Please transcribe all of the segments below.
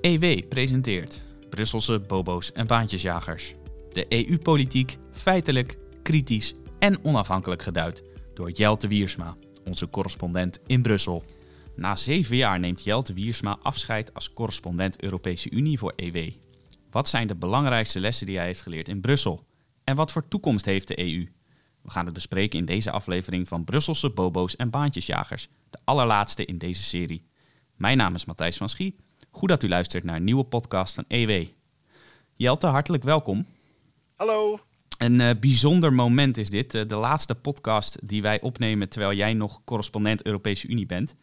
EW presenteert Brusselse bobo's en baantjesjagers. De EU-politiek feitelijk, kritisch en onafhankelijk geduid door Jelte Wiersma, onze correspondent in Brussel. Na zeven jaar neemt Jelte Wiersma afscheid als correspondent Europese Unie voor EW. Wat zijn de belangrijkste lessen die hij heeft geleerd in Brussel? En wat voor toekomst heeft de EU? We gaan het bespreken in deze aflevering van Brusselse bobo's en baantjesjagers, de allerlaatste in deze serie. Mijn naam is Matthijs van Schie. Goed dat u luistert naar een nieuwe podcast van EW. Jelte, hartelijk welkom. Hallo. Een uh, bijzonder moment is dit. Uh, de laatste podcast die wij opnemen terwijl jij nog correspondent Europese Unie bent.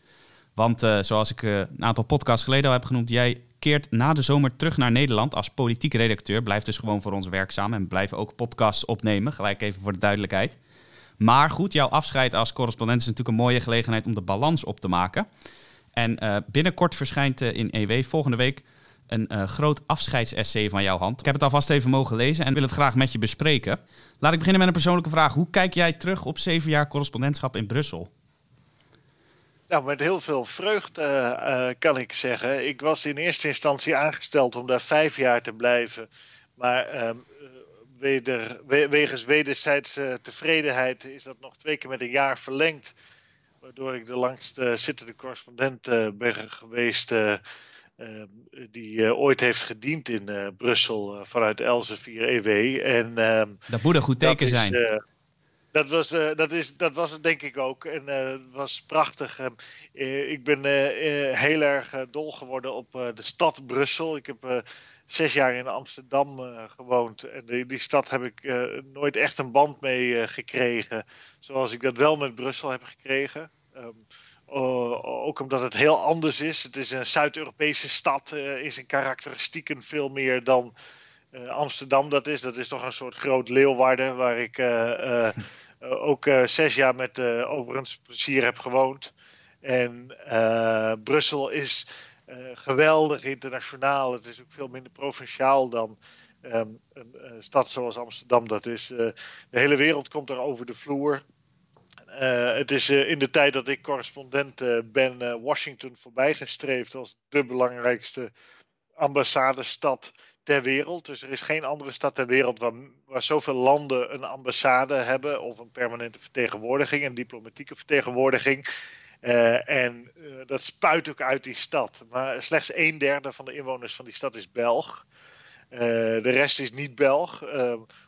Want uh, zoals ik een aantal podcasts geleden al heb genoemd, jij keert na de zomer terug naar Nederland als politiek redacteur. Blijft dus gewoon voor ons werkzaam en blijft ook podcasts opnemen. Gelijk even voor de duidelijkheid. Maar goed, jouw afscheid als correspondent is natuurlijk een mooie gelegenheid om de balans op te maken. En uh, binnenkort verschijnt uh, in EW volgende week een uh, groot afscheidsessay van jouw hand. Ik heb het alvast even mogen lezen en wil het graag met je bespreken. Laat ik beginnen met een persoonlijke vraag. Hoe kijk jij terug op zeven jaar correspondentschap in Brussel? Nou, met heel veel vreugde kan ik zeggen. Ik was in eerste instantie aangesteld om daar vijf jaar te blijven. Maar ehm, weder, wegens wederzijdse tevredenheid is dat nog twee keer met een jaar verlengd waardoor ik de langst zittende correspondent uh, ben geweest. Uh, die ooit heeft gediend in Brussel vanuit Elsevier EW. En, ehm, dat moet een goed teken is, zijn. dat, was, dat, is, dat was het denk ik ook. En het was prachtig. ik ben heel erg dol geworden op de stad Brussel. Ik heb zes jaar in Amsterdam gewoond. En die, die, stad heb ik nooit echt een band mee gekregen. Zoals ik dat wel met Brussel heb gekregen. Um, ook omdat het heel anders is. Het is een Zuid-Europese stad. in zijn karakteristieken veel meer dan Amsterdam dat is. Dat is toch een soort groot Leeuwarden. Waar ik ook zes jaar met overigens plezier heb gewoond. En Brussel is geweldig internationaal. Het is ook veel minder provinciaal dan um, een stad zoals Amsterdam dat is. De hele wereld komt er over de vloer. Het is in de tijd dat ik correspondent ben Washington voorbijgestreefd als de belangrijkste ambassadestad ter wereld. Dus er is geen andere stad ter wereld waar, waar zoveel landen een ambassade hebben of een permanente vertegenwoordiging, een diplomatieke vertegenwoordiging. En dat spuit ook uit die stad. Maar slechts een derde van de inwoners van die stad is Belg. De rest is niet Belg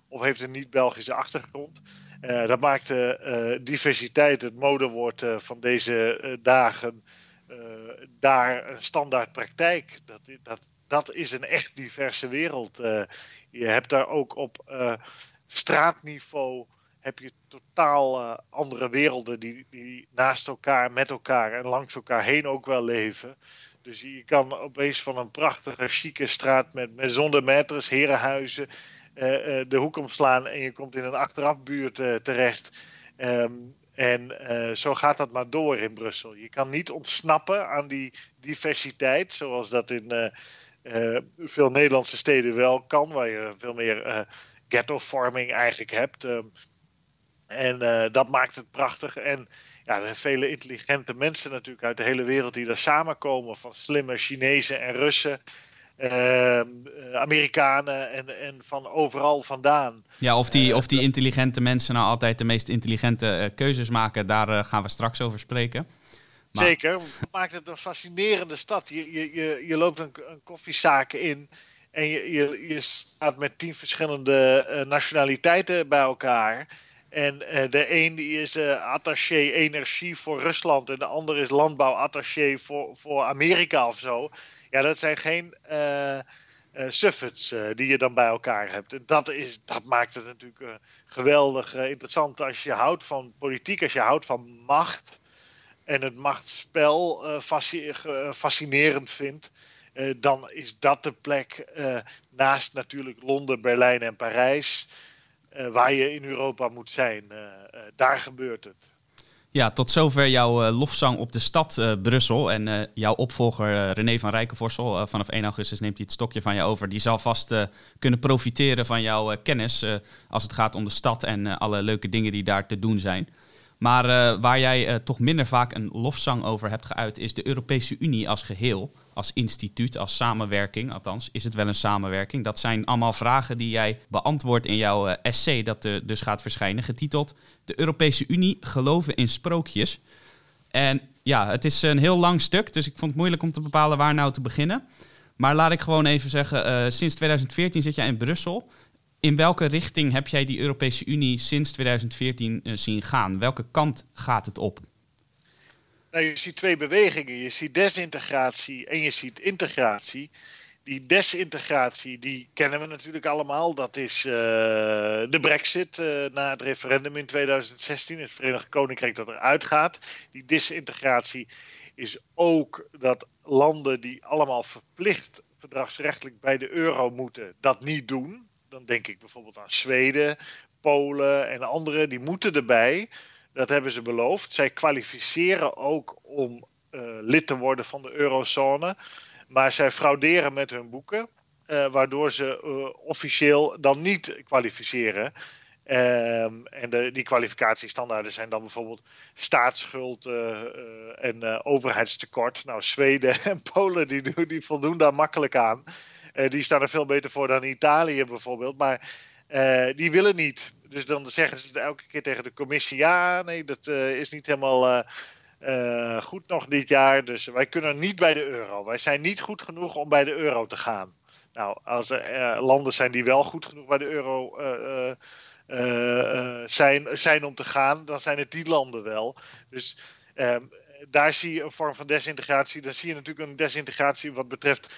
of heeft een niet-Belgische achtergrond. Dat maakt de diversiteit, het modewoord van deze dagen, daar een standaard praktijk. Dat, dat, dat is een echt diverse wereld. je hebt daar ook op straatniveau heb je totaal andere werelden die, die naast elkaar, met elkaar en langs elkaar heen ook wel leven. Dus je kan opeens van een prachtige, chique straat met maison de herenhuizen, de hoek omslaan en je komt in een achterafbuurt terecht. Um, en zo gaat dat maar door in Brussel. Je kan niet ontsnappen aan die diversiteit, zoals dat in veel Nederlandse steden wel kan, waar je veel meer ghetto-farming eigenlijk hebt. Um, en dat maakt het prachtig. En ja, er zijn vele intelligente mensen natuurlijk uit de hele wereld die daar samenkomen. Van slimme Chinezen en Russen. Uh, Amerikanen en, en van overal vandaan. Ja, of die, uh, of die intelligente mensen nou altijd de meest intelligente uh, keuzes maken, daar gaan we straks over spreken. Maar... Zeker, dat maakt het een fascinerende stad. Je, je, je, je loopt een, een koffiezaak in en je, je, je staat met tien verschillende nationaliteiten bij elkaar. En uh, de een die is uh, attaché energie voor Rusland en de ander is landbouwattaché voor, voor Amerika of zo. Ja, dat zijn geen uh, die je dan bij elkaar hebt. Dat, is, dat maakt het natuurlijk geweldig interessant als je houdt van politiek, als je houdt van macht en het machtsspel fascinerend vindt. dan is dat de plek naast natuurlijk Londen, Berlijn en Parijs. Waar je in Europa moet zijn. Daar gebeurt het. Ja, tot zover jouw lofzang op de stad Brussel. En jouw opvolger René van Rijkenvorsel, vanaf 1 augustus neemt hij het stokje van je over. Die zal vast kunnen profiteren van jouw kennis als het gaat om de stad en alle leuke dingen die daar te doen zijn. Maar uh, waar jij uh, toch minder vaak een lofzang over hebt geuit, is de Europese Unie als geheel, als instituut, als samenwerking. Althans, is het wel een samenwerking? Dat zijn allemaal vragen die jij beantwoordt in jouw uh, essay, dat dus gaat verschijnen, getiteld De Europese Unie geloven in sprookjes. En ja, het is een heel lang stuk, dus ik vond het moeilijk om te bepalen waar nou te beginnen. Maar laat ik gewoon even zeggen, sinds 2014 zit jij in Brussel. In welke richting heb jij die Europese Unie sinds 2014 uh, eh, zien gaan? Welke kant gaat het op? Nou, je ziet twee bewegingen. Je ziet desintegratie en je ziet integratie. Die desintegratie, die kennen we natuurlijk allemaal. Dat is uh, de brexit uh, na het referendum in 2016. Het Verenigd Koninkrijk dat eruit gaat. Die desintegratie is ook dat landen die allemaal verplicht verdragsrechtelijk bij de euro moeten, dat niet doen dan denk ik bijvoorbeeld aan Zweden, Polen en anderen, die moeten erbij. Dat hebben ze beloofd. Zij kwalificeren ook om uh, lid te worden van de eurozone. Maar zij frauderen met hun boeken, uh, waardoor ze uh, officieel dan niet kwalificeren. Um, en de, die kwalificatiestandaarden zijn dan bijvoorbeeld staatsschuld en overheidstekort. Nou, Zweden en Polen die, die voldoen daar makkelijk aan. Die staan er veel beter voor dan Italië bijvoorbeeld. Maar die willen niet. Dus dan zeggen ze elke keer tegen de commissie: ja, nee, dat uh, is niet helemaal goed nog dit jaar. Dus wij kunnen niet bij de euro. Wij zijn niet goed genoeg om bij de euro te gaan. Nou, als er landen zijn die wel goed genoeg bij de euro zijn, zijn om te gaan, dan zijn het die landen wel. Dus. Ehm, daar zie je een vorm van desintegratie. Dan zie je natuurlijk een desintegratie wat betreft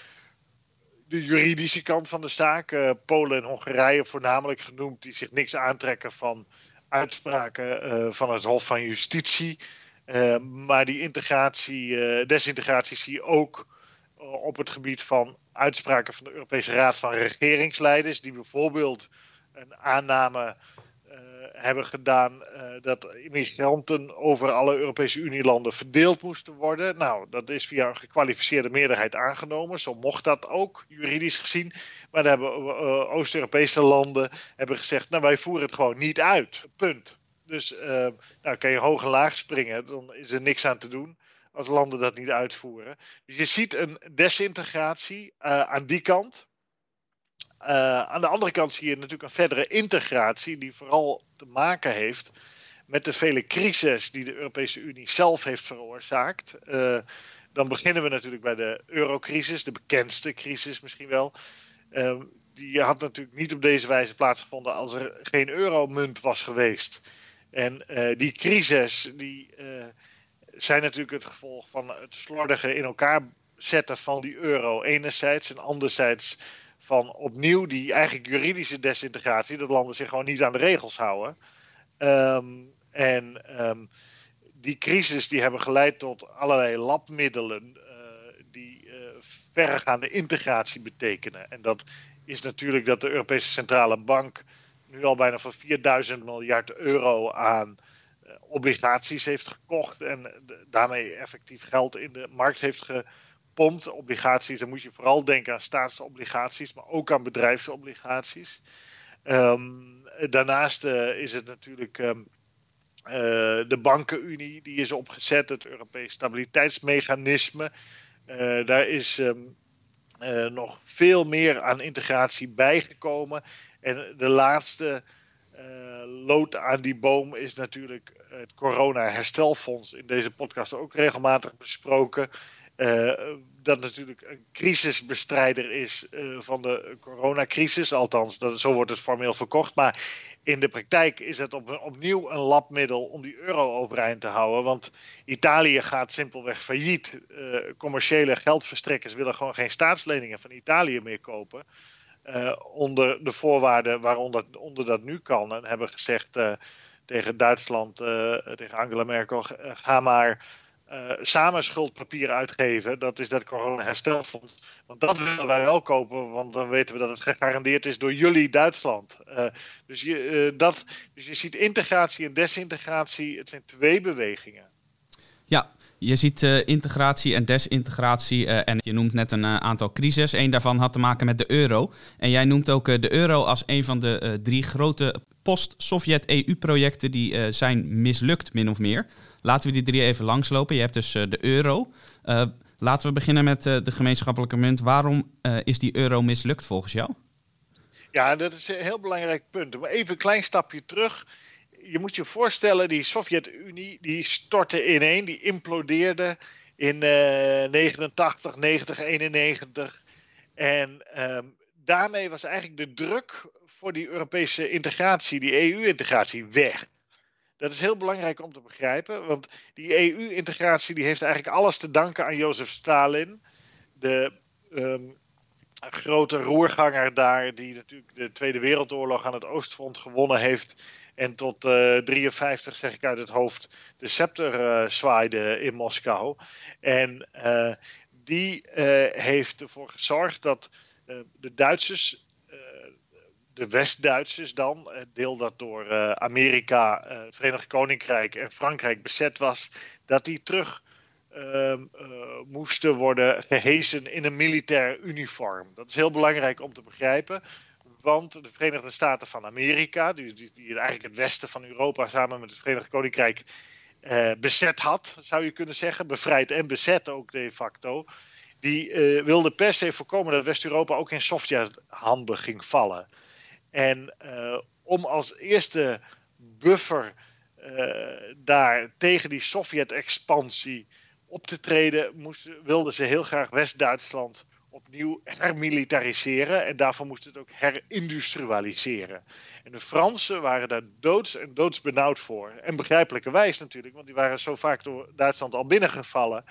de juridische kant van de zaak. Uh, Polen en Hongarije voornamelijk genoemd, die zich niks aantrekken van uitspraken uh, van het Hof van Justitie. Uh, maar die integratie, desintegratie zie je ook op het gebied van uitspraken van de Europese Raad van Regeringsleiders, die bijvoorbeeld een aanname hebben gedaan uh, dat immigranten over alle Europese Unielanden verdeeld moesten worden. Nou, dat is via een gekwalificeerde meerderheid aangenomen. Zo mocht dat ook, juridisch gezien. Maar dan hebben uh, Oost-Europese landen hebben gezegd, nou wij voeren het gewoon niet uit. Punt. Dus uh, nou kan je hoog en laag springen, dan is er niks aan te doen als landen dat niet uitvoeren. Dus je ziet een desintegratie aan die kant. Uh, aan de andere kant zie je natuurlijk een verdere integratie, die vooral te maken heeft met de vele crises die de Europese Unie zelf heeft veroorzaakt. Uh, dan beginnen we natuurlijk bij de eurocrisis, de bekendste crisis misschien wel. Uh, die had natuurlijk niet op deze wijze plaatsgevonden als er geen euromunt was geweest. En die crisis die, zijn natuurlijk het gevolg van het slordige in elkaar zetten van die euro enerzijds en anderzijds van opnieuw die eigenlijk juridische desintegratie, dat landen zich gewoon niet aan de regels houden. Um, en um, die crisis die hebben geleid tot allerlei labmiddelen uh, die uh, verregaande integratie betekenen. En dat is natuurlijk dat de Europese Centrale Bank nu al bijna voor 4000 miljard euro aan uh, obligaties heeft gekocht en daarmee effectief geld in de markt heeft ge obligaties, dan moet je vooral denken aan staatsobligaties, maar ook aan bedrijfsobligaties. Um, daarnaast uh, is het natuurlijk um, uh, de bankenunie, die is opgezet, het Europees Stabiliteitsmechanisme. Uh, daar is um, nog veel meer aan integratie bijgekomen. En de laatste lood aan die boom is natuurlijk het corona-herstelfonds. In deze podcast ook regelmatig besproken. Dat natuurlijk een crisisbestrijder is uh, van de coronacrisis. Althans, dat, zo wordt het formeel verkocht. Maar in de praktijk is het op, opnieuw een labmiddel om die euro overeind te houden. Want Italië gaat simpelweg failliet. Uh, commerciële geldverstrekkers willen gewoon geen staatsleningen van Italië meer kopen. onder de voorwaarden waaronder onder dat nu kan. En hebben gezegd tegen Duitsland, tegen Angela Merkel: ga maar uh, samen schuldpapier uitgeven. Dat is dat corona-herstelfonds. Want dat willen wij wel kopen, want dan weten we dat het gegarandeerd is door jullie Duitsland. Uh, dus, je, uh, dat, dus je ziet integratie en desintegratie, het zijn twee bewegingen. Ja, je ziet integratie en desintegratie en je noemt net een aantal crises. Eén daarvan had te maken met de euro. En jij noemt ook de euro als een van de drie grote post-Sovjet-EU-projecten die zijn mislukt, min of meer. Laten we die drie even langslopen. Je hebt dus de euro. laten we beginnen met de gemeenschappelijke munt. Waarom is die euro mislukt volgens jou? Ja, dat is een heel belangrijk punt. Maar even een klein stapje terug. Je moet je voorstellen, die Sovjet-Unie die stortte ineen, die implodeerde in uh, 89, 90, 91. En ehm, daarmee was eigenlijk de druk voor die Europese integratie, die EU-integratie, weg. Dat is heel belangrijk om te begrijpen, want die EU-integratie die heeft eigenlijk alles te danken aan Jozef Stalin, de ehm, grote roerganger daar, die natuurlijk de Tweede Wereldoorlog aan het Oostfront gewonnen heeft. En tot uh, eh, 53, zeg ik uit het hoofd, de scepter uh, zwaaide in Moskou. En uh, die heeft ervoor gezorgd dat de Duitsers, de West-Duitsers dan, deel dat door Amerika, het Verenigd Koninkrijk en Frankrijk bezet was, dat die terug Ehm, eh, moesten worden gehezen in een militair uniform. Dat is heel belangrijk om te begrijpen. Want de Verenigde Staten van Amerika, die, die, die eigenlijk het westen van Europa samen met het Verenigd Koninkrijk bezet had, zou je kunnen zeggen, bevrijd en bezet ook de facto, die uh, wilde per se voorkomen dat West-Europa ook in Sovjet-handen ging vallen. En om als eerste buffer daar tegen die Sovjet-expansie op te treden, wilden ze heel graag West-Duitsland opnieuw hermilitariseren. En daarvoor moesten het ook herindustrialiseren. En de Fransen waren daar doods en doodsbenauwd voor. En begrijpelijkerwijs natuurlijk, want die waren zo vaak door Duitsland al binnengevallen.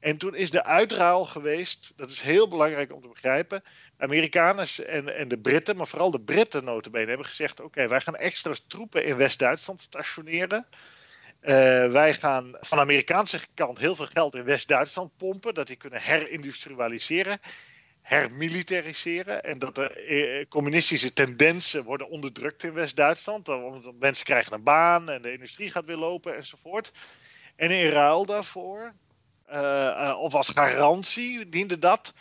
En toen is de uitruil geweest, dat is heel belangrijk om te begrijpen. Amerikanen en, en de Britten, maar vooral de Britten notabene, hebben gezegd... oké, wij gaan extra troepen in West-Duitsland stationeren... Uh, wij gaan van de Amerikaanse kant heel veel geld in West-Duitsland pompen, dat die kunnen herindustrialiseren, hermilitariseren en dat de eh, communistische tendensen worden onderdrukt in West-Duitsland, omdat mensen krijgen een baan en de industrie gaat weer lopen enzovoort. En in ruil daarvoor, uh, of als garantie, diende dat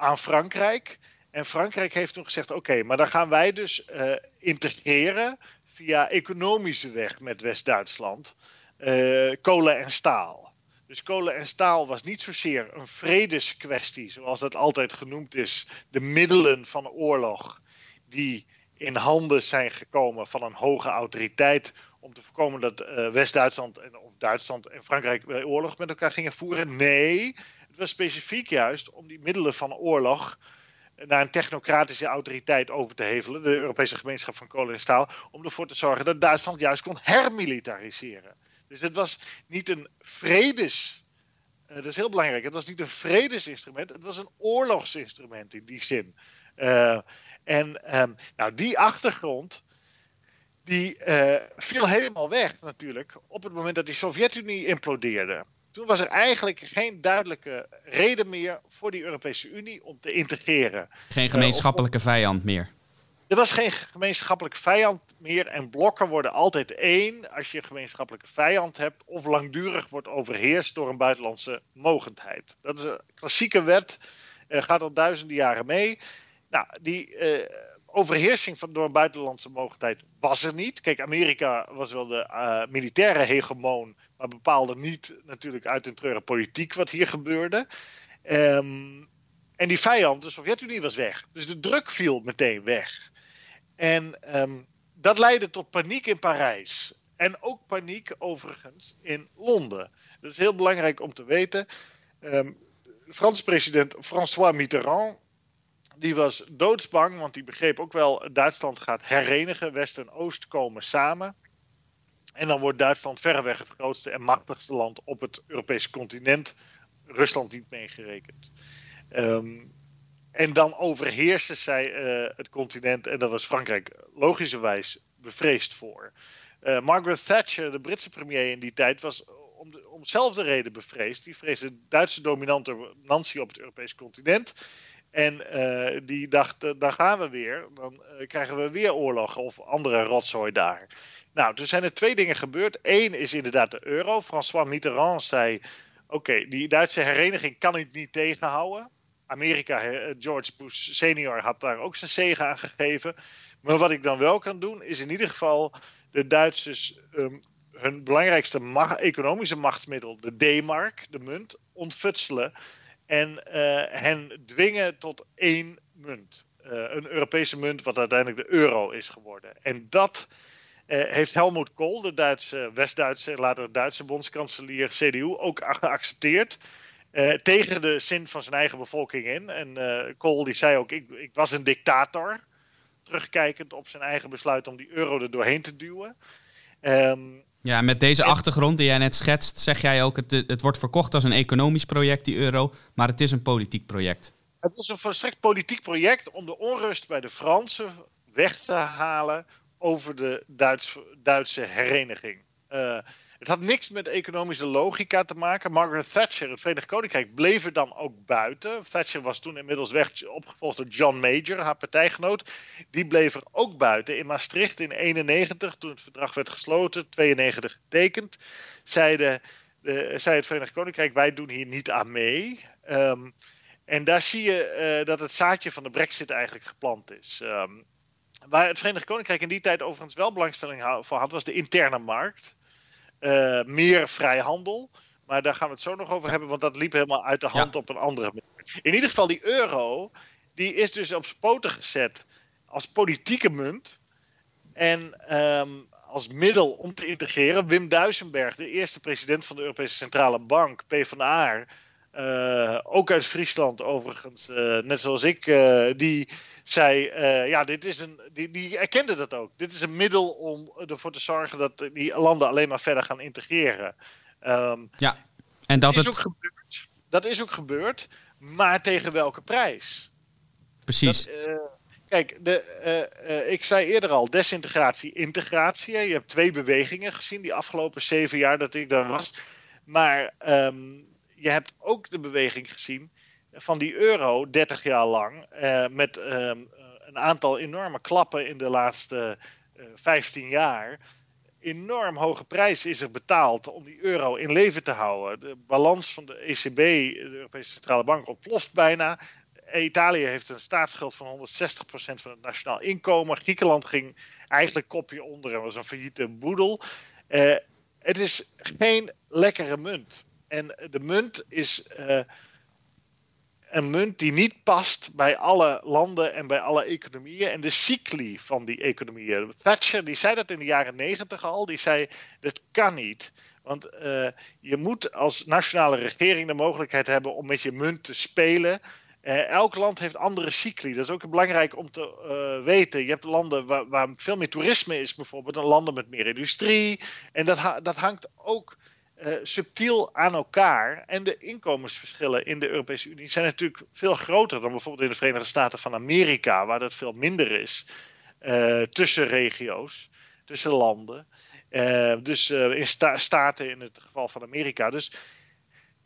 aan Frankrijk. En Frankrijk heeft toen gezegd: oké, maar dan gaan wij dus integreren via economische weg met West-Duitsland uh, kolen en staal. Dus kolen en staal was niet zozeer een vredeskwestie, zoals dat altijd genoemd is. De middelen van oorlog die in handen zijn gekomen van een hoge autoriteit om te voorkomen dat uh, West-Duitsland en of Duitsland en Frankrijk oorlog met elkaar gingen voeren. Nee, het was specifiek juist om die middelen van oorlog naar een technocratische autoriteit over te hevelen, de Europese gemeenschap van kolen en staal, om ervoor te zorgen dat Duitsland juist kon hermilitariseren. Dus het was niet een vredes. Uh, dat is heel belangrijk. Het was niet een vredesinstrument, het was een oorlogsinstrument in die zin. Uh, en um, nou, die achtergrond. Die uh, viel helemaal weg natuurlijk op het moment dat die Sovjet-Unie implodeerde. Toen was er eigenlijk geen duidelijke reden meer voor die Europese Unie om te integreren. Geen eh, gemeenschappelijke uh, vijand meer. Er was geen gemeenschappelijke vijand meer en blokken worden altijd één als je een gemeenschappelijke vijand hebt of langdurig wordt overheerst door een buitenlandse mogendheid. Dat is een klassieke wet, uh, gaat al duizenden jaren mee. Nou, die uh, overheersing van, door een buitenlandse mogendheid was er niet. Kijk, Amerika was wel de uh, militaire hegemoon, maar bepaalde niet natuurlijk uit een treuren politiek wat hier gebeurde. Um, en die vijand, de Sovjet-Unie, was weg. Dus de druk viel meteen weg. En um, dat leidde tot paniek in Parijs. En ook paniek overigens in Londen. Dat is heel belangrijk om te weten. Um, Franse president François Mitterrand die was doodsbang, want die begreep ook wel: Duitsland gaat herenigen. West en Oost komen samen. En dan wordt Duitsland verreweg het grootste en machtigste land op het Europese continent. Rusland niet meegerekend. Um, en dan overheersen zij uh, het continent. En daar was Frankrijk logischerwijs bevreesd voor. Uh, Margaret Thatcher, de Britse premier in die tijd, was om, de, om dezelfde reden bevreesd. Die vreesde Duitse dominantie op het Europese continent. En uh, die dacht, dan gaan we weer. Dan krijgen we weer oorlog of andere rotzooi daar. Nou, er zijn er twee dingen gebeurd. Eén is inderdaad de euro. François Mitterrand zei: Oké, die Duitse hereniging kan ik niet tegenhouden. Amerika, George Bush senior had daar ook zijn zegen aan gegeven. Maar wat ik dan wel kan doen, is in ieder geval de Duitsers ehm, hun belangrijkste economische machtsmiddel, de D-mark, de munt, ontfutselen. En eh, hen dwingen tot één munt. Eh, een Europese munt, wat uiteindelijk de euro is geworden. En dat heeft Helmut Kohl, de Duitse, West-Duitse later Duitse bondskanselier CDU, ook geaccepteerd. tegen de zin van zijn eigen bevolking in. En Kohl die zei ook: ik, ik was een dictator terugkijkend op zijn eigen besluit om die euro er doorheen te duwen. Um, ja, met deze achtergrond die jij net schetst, zeg jij ook: het, het wordt verkocht als een economisch project, die euro, maar het is een politiek project. Het is een volstrekt politiek project om de onrust bij de Fransen weg te halen over de Duits, Duitse hereniging. Uh, het had niks met economische logica te maken. Margaret Thatcher, het Verenigd Koninkrijk, bleef er dan ook buiten. Thatcher was toen inmiddels weg, opgevolgd door John Major, haar partijgenoot. Die bleef er ook buiten. In Maastricht in 91, toen het verdrag werd gesloten, 92 getekend, zeiden, uh, zei het Verenigd Koninkrijk: wij doen hier niet aan mee. Um, en daar zie je uh, dat het zaadje van de Brexit eigenlijk geplant is. Um, waar het Verenigd Koninkrijk in die tijd overigens wel belangstelling voor had, was de interne markt. Uh, meer vrijhandel. Maar daar gaan we het zo nog over hebben, want dat liep helemaal uit de hand op een andere manier. In ieder geval, die euro, die is dus op poten gezet als politieke munt. En um, als middel om te integreren. Wim Duisenberg, de eerste president van de Europese Centrale Bank, PvdA, uh, ook uit Friesland overigens, uh, net zoals ik, uh, die zei, ja, dit is een, die, die erkende dat ook. Dit is een middel om ervoor te zorgen dat die landen alleen maar verder gaan integreren. Um, ja, en dat, is het... ook gebeurd. Dat is ook gebeurd, maar tegen welke prijs? Precies. Dat, kijk, de, ik zei eerder al, desintegratie, integratie. Je hebt twee bewegingen gezien die afgelopen zeven jaar dat ik daar was. Maar um, je hebt ook de beweging gezien van die euro 30 jaar lang. Uh, met uh, een aantal enorme klappen in de laatste eh, 15 jaar. Enorm hoge prijs is er betaald om die euro in leven te houden. De balans van de ECB, de Europese Centrale Bank, ontploft bijna. Italië heeft een staatsschuld van 160% van het nationaal inkomen. Griekenland ging eigenlijk kopje onder en was een failliete boedel. het is geen lekkere munt. En de munt is uh, een munt die niet past bij alle landen en bij alle economieën en de cycli van die economieën. Thatcher die zei dat in de jaren negentig al. Die zei dat kan niet. Want uh, je moet als nationale regering de mogelijkheid hebben om met je munt te spelen. Uh, elk land heeft andere cycli. Dat is ook belangrijk om te weten. Je hebt landen waar, waar, veel meer toerisme is, bijvoorbeeld, dan landen met meer industrie. En dat, dat hangt ook uh, subtiel aan elkaar. En de inkomensverschillen in de Europese Unie zijn natuurlijk veel groter dan bijvoorbeeld in de Verenigde Staten van Amerika, waar dat veel minder is. Uh, tussen regio's, tussen landen. Uh, dus in sta staten in het geval van Amerika. Dus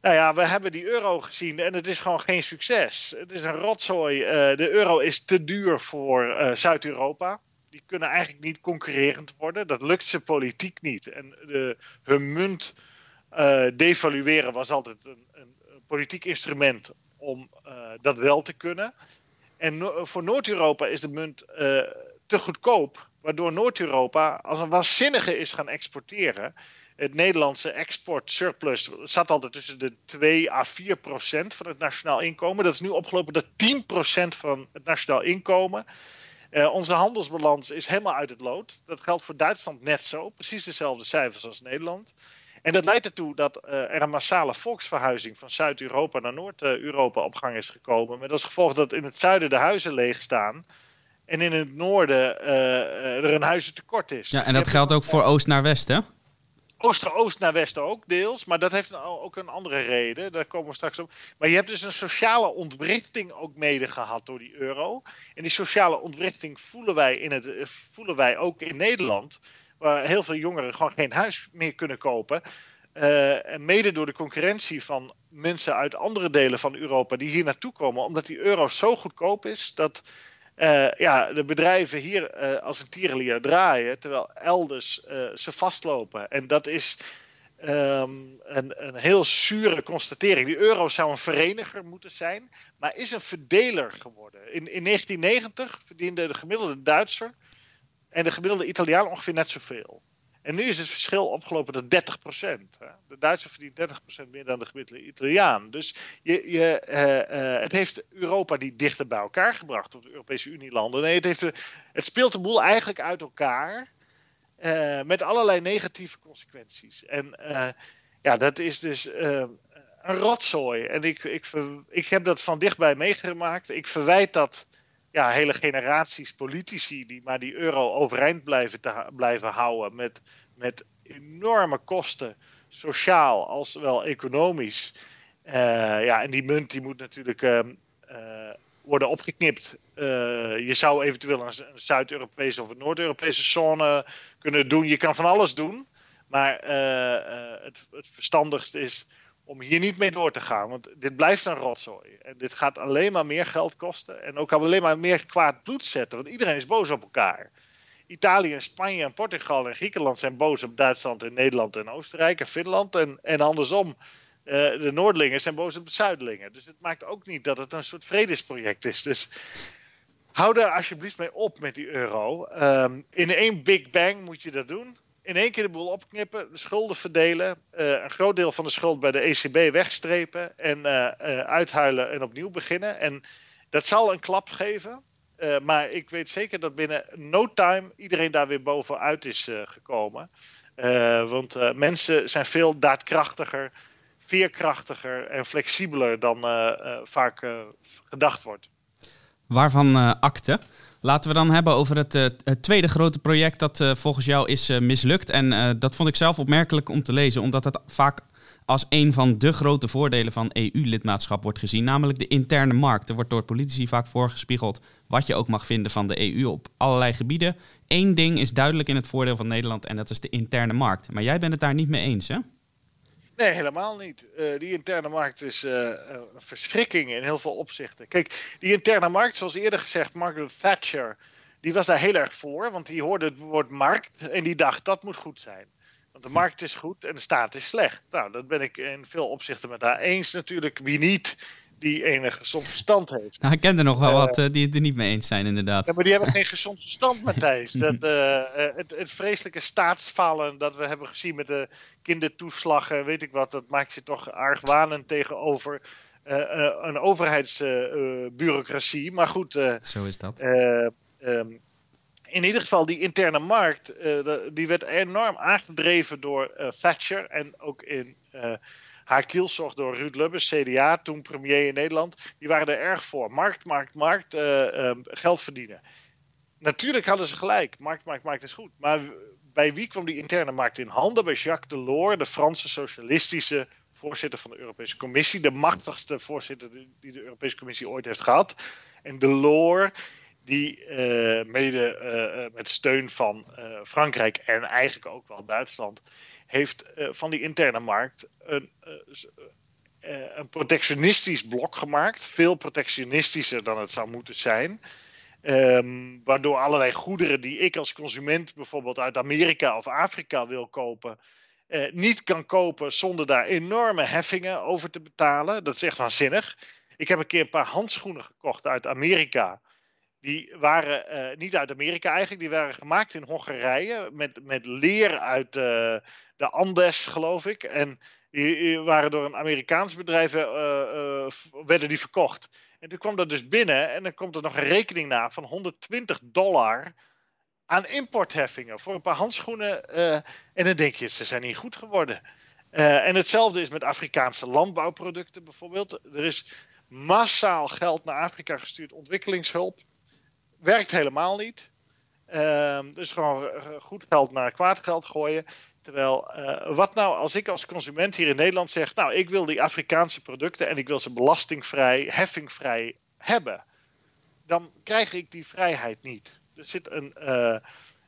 nou ja, we hebben die euro gezien en het is gewoon geen succes. Het is een rotzooi. de euro is te duur voor Zuid-Europa die kunnen eigenlijk niet concurrerend worden. Dat lukt ze politiek niet. En de, hun munt uh, devalueren was altijd een, een, politiek instrument om uh, dat wel te kunnen. En voor Noord-Europa is de munt uh, te goedkoop, waardoor Noord-Europa als een waanzinnige is gaan exporteren. Het Nederlandse export surplus zat altijd tussen de 2 à 4 procent van het nationaal inkomen. Dat is nu opgelopen tot 10 procent van het nationaal inkomen. Onze handelsbalans is helemaal uit het lood. Dat geldt voor Duitsland net zo. Precies dezelfde cijfers als Nederland. En dat leidt ertoe dat uh, er een massale volksverhuizing van Zuid-Europa naar Noord-Europa op gang is gekomen. Met als gevolg dat in het zuiden de huizen leeg staan. En in het noorden uh, er een huizentekort is. Ja, en dat geldt ook voor oost naar west, hè? Oost-oost naar west ook, deels. Maar dat heeft ook een andere reden. Daar komen we straks op. Maar je hebt dus een sociale ontwrichting ook mede gehad door die euro. En die sociale ontwrichting voelen wij, in het, voelen wij ook in Nederland waar heel veel jongeren gewoon geen huis meer kunnen kopen. Uh, en mede door de concurrentie van mensen uit andere delen van Europa die hier naartoe komen, omdat die euro zo goedkoop is dat uh, ja, de bedrijven hier als een tierenlier draaien, terwijl elders ze vastlopen. En dat is ehm, een, een heel zure constatering. Die euro zou een vereniger moeten zijn, maar is een verdeler geworden. In, in 1990 verdiende de gemiddelde Duitser en de gemiddelde Italiaan ongeveer net zoveel. En nu is het verschil opgelopen tot 30% De Duitser verdient 30% meer dan de gemiddelde Italiaan. Dus je, je, uh, uh, het heeft Europa niet dichter bij elkaar gebracht, of de Europese Unie-landen. Nee, het, heeft het speelt de boel eigenlijk uit elkaar. Uh, met allerlei negatieve consequenties. En ja, dat is dus een rotzooi. En ik, ik heb dat van dichtbij meegemaakt. Ik verwijt dat ja, hele generaties politici die maar die euro overeind blijven, te, blijven houden met, met enorme kosten, sociaal als wel economisch. Uh, ja, en die munt die moet natuurlijk uh, uh, worden opgeknipt. je zou eventueel een, Zuid-Europese of een Noord-Europese zone kunnen doen. Je kan van alles doen. Maar het, het verstandigste is om hier niet mee door te gaan. Want dit blijft een rotzooi. En dit gaat alleen maar meer geld kosten. En ook alleen maar meer kwaad bloed zetten. Want iedereen is boos op elkaar. Italië en Spanje en Portugal en Griekenland zijn boos op Duitsland en Nederland en Oostenrijk en Finland. En, en andersom. Uh, de Noordlingen zijn boos op de Zuidlingen. Dus het maakt ook niet dat het een soort vredesproject is. Dus hou daar alsjeblieft mee op met die euro. Um, in één Big Bang moet je dat doen in één keer de boel opknippen, de schulden verdelen, uh, een groot deel van de schuld bij de ECB wegstrepen en uh, uh, uithuilen en opnieuw beginnen. En dat zal een klap geven, maar ik weet zeker dat binnen no time iedereen daar weer bovenuit is gekomen. want mensen zijn veel daadkrachtiger, veerkrachtiger en flexibeler dan vaak gedacht wordt. Waarvan akte? Laten we dan hebben over het, uh, het tweede grote project dat uh, volgens jou is uh, mislukt. En dat vond ik zelf opmerkelijk om te lezen, omdat het vaak als een van de grote voordelen van EU-lidmaatschap wordt gezien, namelijk de interne markt. Er wordt door politici vaak voorgespiegeld wat je ook mag vinden van de EU op allerlei gebieden. Eén ding is duidelijk in het voordeel van Nederland en dat is de interne markt. Maar jij bent het daar niet mee eens, hè? Nee, helemaal niet. Uh, die interne markt is uh, een verstrikking in heel veel opzichten. Kijk, die interne markt, zoals eerder gezegd, Margaret Thatcher, die was daar heel erg voor, want die hoorde het woord markt en die dacht dat moet goed zijn. Want de markt is goed en de staat is slecht. Nou, dat ben ik in veel opzichten met haar eens natuurlijk. Wie niet, die enig gezond verstand heeft. Nou, ik ken er nog wel uh, wat uh, die het er niet mee eens zijn, inderdaad. Ja, maar die hebben geen gezond verstand, Matthijs. Dat, uh, het, het, vreselijke staatsfalen dat we hebben gezien met de kindertoeslagen, weet ik wat, dat maakt je toch argwanend tegenover een overheidsbureaucratie. maar goed. Zo is dat. Um, in ieder geval, die interne markt, die werd enorm aangedreven door Thatcher en ook in haar kielzorg door Ruud Lubbers, CDA, toen premier in Nederland. Die waren er erg voor. Markt, markt, markt, uh, uh, geld verdienen. Natuurlijk hadden ze gelijk. Markt, markt, markt is goed. Maar bij wie kwam die interne markt in handen? Bij Jacques Delors, de Franse socialistische voorzitter van de Europese Commissie. De machtigste voorzitter die de Europese Commissie ooit heeft gehad. En Delors die uh, mede uh, met steun van Frankrijk en eigenlijk ook wel Duitsland heeft uh, van die interne markt een, uh, een, protectionistisch blok gemaakt. Veel protectionistischer dan het zou moeten zijn. Um, waardoor allerlei goederen die ik als consument bijvoorbeeld uit Amerika of Afrika wil kopen, niet kan kopen zonder daar enorme heffingen over te betalen. Dat is echt waanzinnig. Ik heb een keer een paar handschoenen gekocht uit Amerika. Die waren niet uit Amerika eigenlijk, die waren gemaakt in Hongarije met, met leer uit de Andes, geloof ik. En die, waren door een Amerikaans bedrijf uh, werden die verkocht. En toen kwam dat dus binnen en dan komt er nog een rekening na van 120 dollar aan importheffingen voor een paar handschoenen. en dan denk je, ze zijn niet goed geworden. en hetzelfde is met Afrikaanse landbouwproducten bijvoorbeeld. Er is massaal geld naar Afrika gestuurd, ontwikkelingshulp werkt helemaal niet. Um, dus gewoon goed geld naar kwaad geld gooien. Terwijl, uh, wat nou als ik als consument hier in Nederland zeg: Nou, ik wil die Afrikaanse producten en ik wil ze belastingvrij, heffingvrij hebben. Dan krijg ik die vrijheid niet. Er zit een. Uh,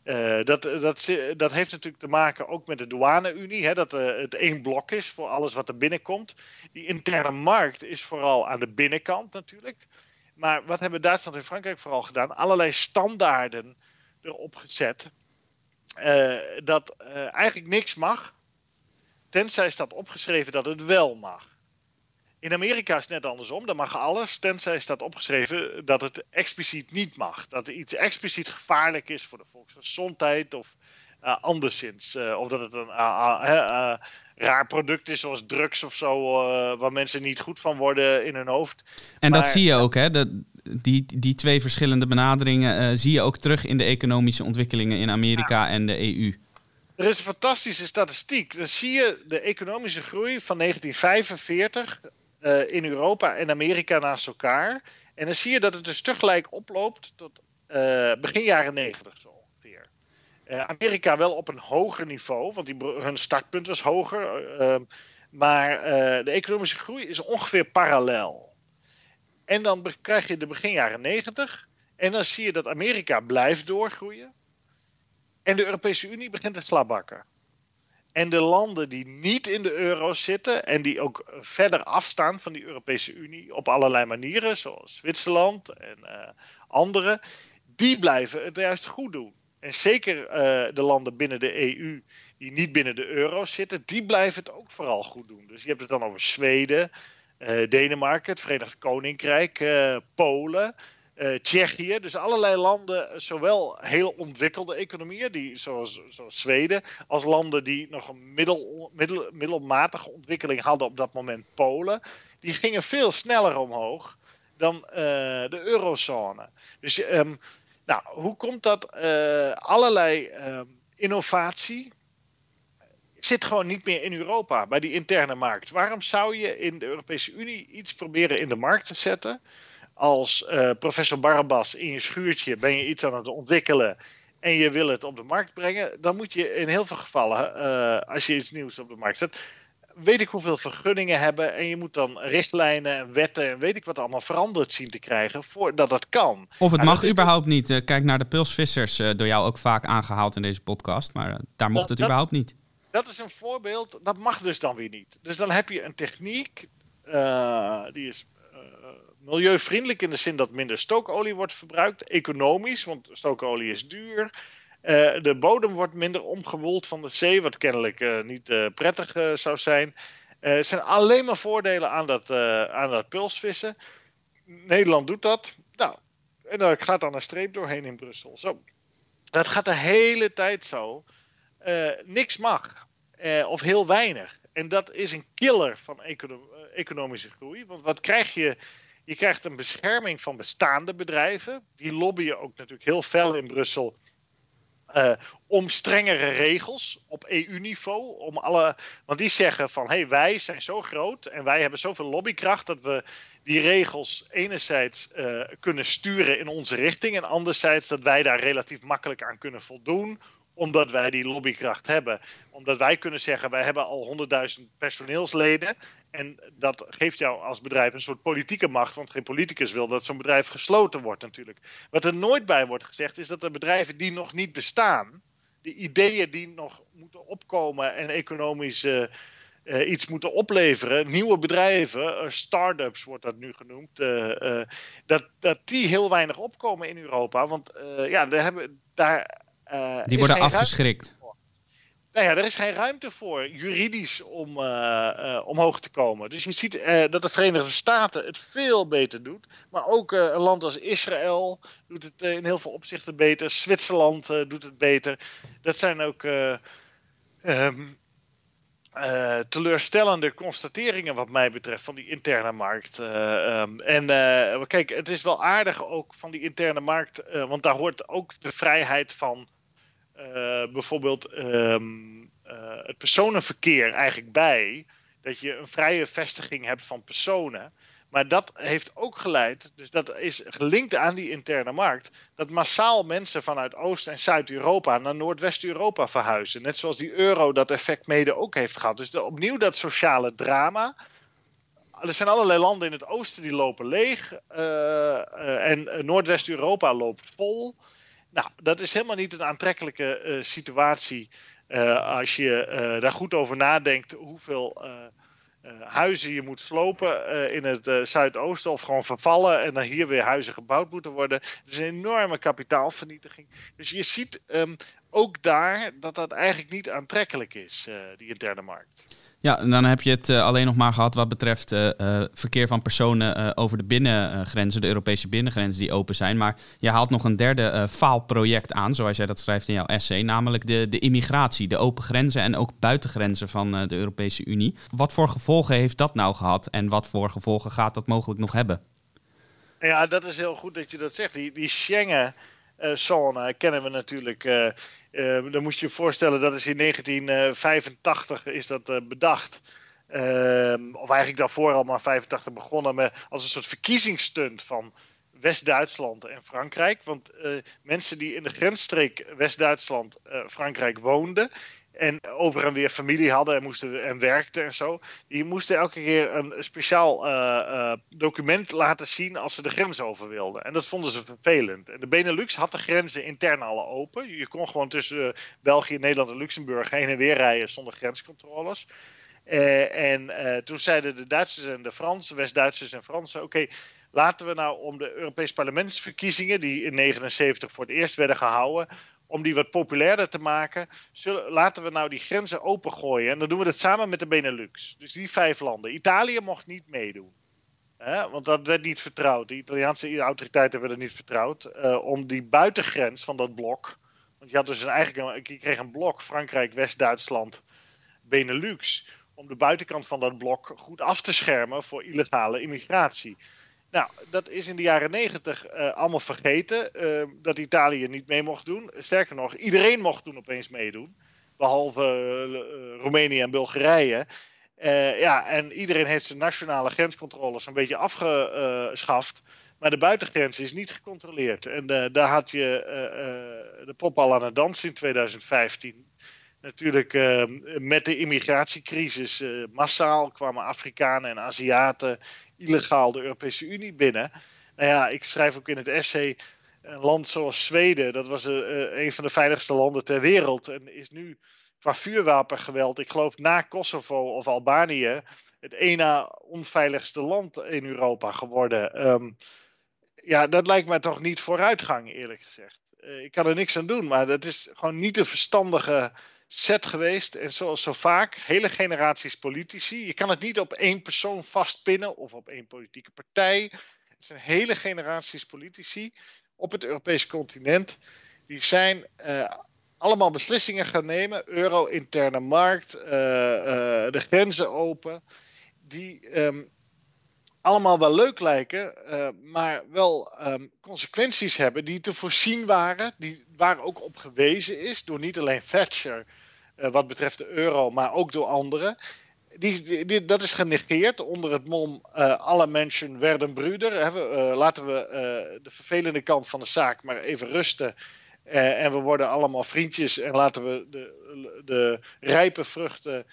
uh, dat, dat, dat heeft natuurlijk te maken ook met de douane-unie, dat het één blok is voor alles wat er binnenkomt. Die interne markt is vooral aan de binnenkant natuurlijk. Maar wat hebben Duitsland en Frankrijk vooral gedaan? Allerlei standaarden erop gezet. Uh, dat uh, eigenlijk niks mag. tenzij staat opgeschreven dat het wel mag. In Amerika is het net andersom. Dan mag alles, tenzij staat opgeschreven dat het expliciet niet mag. Dat er iets expliciet gevaarlijk is voor de volksgezondheid of anderszins. Uh, of dat het een uh, raar product is, zoals drugs of zo, waar mensen niet goed van worden in hun hoofd. En dat zie je ook, hè? De, die, die twee verschillende benaderingen zie je ook terug in de economische ontwikkelingen in Amerika en de EU. Er is een fantastische statistiek. Dan zie je de economische groei van 1945 uh, in Europa en Amerika naast elkaar. En dan zie je dat het dus tegelijk oploopt tot uh, begin jaren 90 zo Amerika wel op een hoger niveau, want die, hun startpunt was hoger. Ehm, maar de economische groei is ongeveer parallel. En dan krijg je de begin jaren 90. En dan zie je dat Amerika blijft doorgroeien. En de Europese Unie begint te slabakken. En de landen die niet in de euro zitten en die ook verder afstaan van die Europese Unie op allerlei manieren, zoals Zwitserland en uh, andere, die blijven het juist goed doen. En zeker uh, de landen binnen de EU die niet binnen de euro zitten, die blijven het ook vooral goed doen. Dus je hebt het dan over Zweden, uh, Denemarken, het Verenigd Koninkrijk, Polen. Uh, Tsjechië, dus allerlei landen, zowel heel ontwikkelde economieën, die, zoals, zoals Zweden, als landen die nog een middel, middel, middelmatige ontwikkeling hadden op dat moment, Polen, die gingen veel sneller omhoog dan de eurozone. Dus um, nou, hoe komt dat? Uh, allerlei um, innovatie zit gewoon niet meer in Europa, bij die interne markt. Waarom zou je in de Europese Unie iets proberen in de markt te zetten? als uh, professor Barbas in je schuurtje ben je iets aan het ontwikkelen en je wil het op de markt brengen, dan moet je in heel veel gevallen, uh, als je iets nieuws op de markt zet, weet ik hoeveel vergunningen hebben en je moet dan richtlijnen en wetten en weet ik wat allemaal veranderd zien te krijgen voordat dat kan. Of het mag überhaupt niet. Uh, kijk naar de pulsvissers, door jou ook vaak aangehaald in deze podcast, maar daar mocht het überhaupt niet. Dat is een voorbeeld, dat mag dus dan weer niet. Dus dan heb je een techniek, die is milieuvriendelijk in de zin dat minder stookolie wordt verbruikt. Economisch, want stookolie is duur. Uh, de bodem wordt minder omgewoeld van de zee, wat kennelijk uh, niet uh, prettig zou zijn. er zijn alleen maar voordelen aan dat, aan dat pulsvissen. Nederland doet dat. Nou, en daar gaat dan een streep doorheen in Brussel. Zo. Dat gaat de hele tijd zo. niks mag. of heel weinig. En dat is een killer van econo economische groei. Want wat krijg je je krijgt een bescherming van bestaande bedrijven. Die lobbyen ook natuurlijk heel fel in Brussel. Uh, om strengere regels op EU-niveau. Om alle, want die zeggen van hey, wij zijn zo groot en wij hebben zoveel lobbykracht dat we die regels enerzijds uh, kunnen sturen in onze richting en anderzijds dat wij daar relatief makkelijk aan kunnen voldoen omdat wij die lobbykracht hebben. Omdat wij kunnen zeggen, wij hebben al 100.000 personeelsleden. En dat geeft jou als bedrijf een soort politieke macht. Want geen politicus wil dat zo'n bedrijf gesloten wordt natuurlijk. Wat er nooit bij wordt gezegd is dat de bedrijven die nog niet bestaan. De ideeën die nog moeten opkomen en economisch uh, uh, iets moeten opleveren. Nieuwe bedrijven, uh, start-ups wordt dat nu genoemd. dat, dat die heel weinig opkomen in Europa. Want ja, daar, hebben, daar die worden afgeschrikt. Nou ja, er is geen ruimte voor juridisch om uh, uh, omhoog te komen. Dus je ziet dat de Verenigde Staten het veel beter doet. Maar ook een land als Israël doet het in heel veel opzichten beter. Zwitserland doet het beter. Dat zijn ook um, teleurstellende constateringen wat mij betreft van die interne markt. Um, en kijk, het is wel aardig ook van die interne markt. want daar hoort ook de vrijheid van bijvoorbeeld um, uh, het personenverkeer eigenlijk bij. Dat je een vrije vestiging hebt van personen. Maar dat heeft ook geleid, dus dat is gelinkt aan die interne markt, dat massaal mensen vanuit Oost- en Zuid-Europa naar Noordwest-Europa verhuizen. Net zoals die euro dat effect mede ook heeft gehad. Dus opnieuw dat sociale drama. Er zijn allerlei landen in het oosten die lopen leeg. Uh, en Noordwest-Europa loopt vol. Nou, dat is helemaal niet een aantrekkelijke uh, situatie uh, als je uh, daar goed over nadenkt hoeveel huizen je moet slopen in het Zuidoosten of gewoon vervallen en dan hier weer huizen gebouwd moeten worden. Het is een enorme kapitaalvernietiging. Dus je ziet um, ook daar dat dat eigenlijk niet aantrekkelijk is, die interne markt. Ja, en dan heb je het alleen nog maar gehad wat betreft verkeer van personen over de binnengrenzen, de Europese binnengrenzen die open zijn. Maar je haalt nog een derde faalproject aan, zoals jij dat schrijft in jouw essay, namelijk de, de immigratie, de open grenzen en ook buitengrenzen van de Europese Unie. Wat voor gevolgen heeft dat nou gehad en wat voor gevolgen gaat dat mogelijk nog hebben? Ja, dat is heel goed dat je dat zegt. Die, die Schengen-zone kennen we natuurlijk. Uh, uh, dan moet je je voorstellen, dat is in 1985 is dat bedacht. Ehm, of eigenlijk daarvoor al maar 85 begonnen met, als een soort verkiezingsstunt van West-Duitsland en Frankrijk. Want mensen die in de grensstreek West-Duitsland-Frankrijk woonden, en over en weer familie hadden en, moesten, en werkten en zo. Die moesten elke keer een speciaal uh, uh, document laten zien als ze de grens over wilden. En dat vonden ze vervelend. En de Benelux had de grenzen intern alle open. Je kon gewoon tussen uh, België, Nederland en Luxemburg heen en weer rijden zonder grenscontroles. en toen zeiden de Duitsers en de Fransen, West-Duitsers en Fransen: oké. laten we nou om de Europese parlementsverkiezingen, die in 1979 voor het eerst werden gehouden, om die wat populairder te maken, zullen, laten we nou die grenzen opengooien. En dan doen we dat samen met de Benelux. Dus die vijf landen. Italië mocht niet meedoen. Hè? Want dat werd niet vertrouwd. De Italiaanse autoriteiten werden niet vertrouwd. Uh, om die buitengrens van dat blok. Want je had dus een, eigenlijk je kreeg een blok Frankrijk, West-Duitsland, Benelux. Om de buitenkant van dat blok goed af te schermen voor illegale immigratie. Nou, dat is in de jaren negentig uh, allemaal vergeten. Uh, dat Italië niet mee mocht doen. Sterker nog, iedereen mocht toen opeens meedoen. Behalve uh, Roemenië en Bulgarije. ja, en iedereen heeft zijn nationale grenscontroles een beetje afgeschaft. Maar de buitengrens is niet gecontroleerd. En daar had je de pop al aan het dansen in 2015 natuurlijk uh, met de immigratiecrisis massaal kwamen Afrikanen en Aziaten illegaal de Europese Unie binnen. Nou ja, ik schrijf ook in het essay. Een land zoals Zweden, dat was uh, een van de veiligste landen ter wereld. En is nu qua vuurwapengeweld, ik geloof na Kosovo of Albanië, het ene onveiligste land in Europa geworden. Um, ja, dat lijkt me toch niet vooruitgang, eerlijk gezegd. Uh, ik kan er niks aan doen, maar dat is gewoon niet een verstandige set geweest. En zoals zo vaak, hele generaties politici. Je kan het niet op één persoon vastpinnen of op één politieke partij. Het zijn hele generaties politici op het Europese continent. Die zijn uh, allemaal beslissingen gaan nemen. Euro, interne markt, uh, uh, de grenzen open. Die um, allemaal wel leuk lijken, maar wel um, consequenties hebben die te voorzien waren. Die, waar ook op gewezen is door niet alleen Thatcher wat betreft de euro, maar ook door anderen. Die, dat is genegeerd onder het mom uh, alle mensen werden broeder. Uh, laten we de vervelende kant van de zaak maar even rusten. en we worden allemaal vriendjes en laten we de, de rijpe vruchten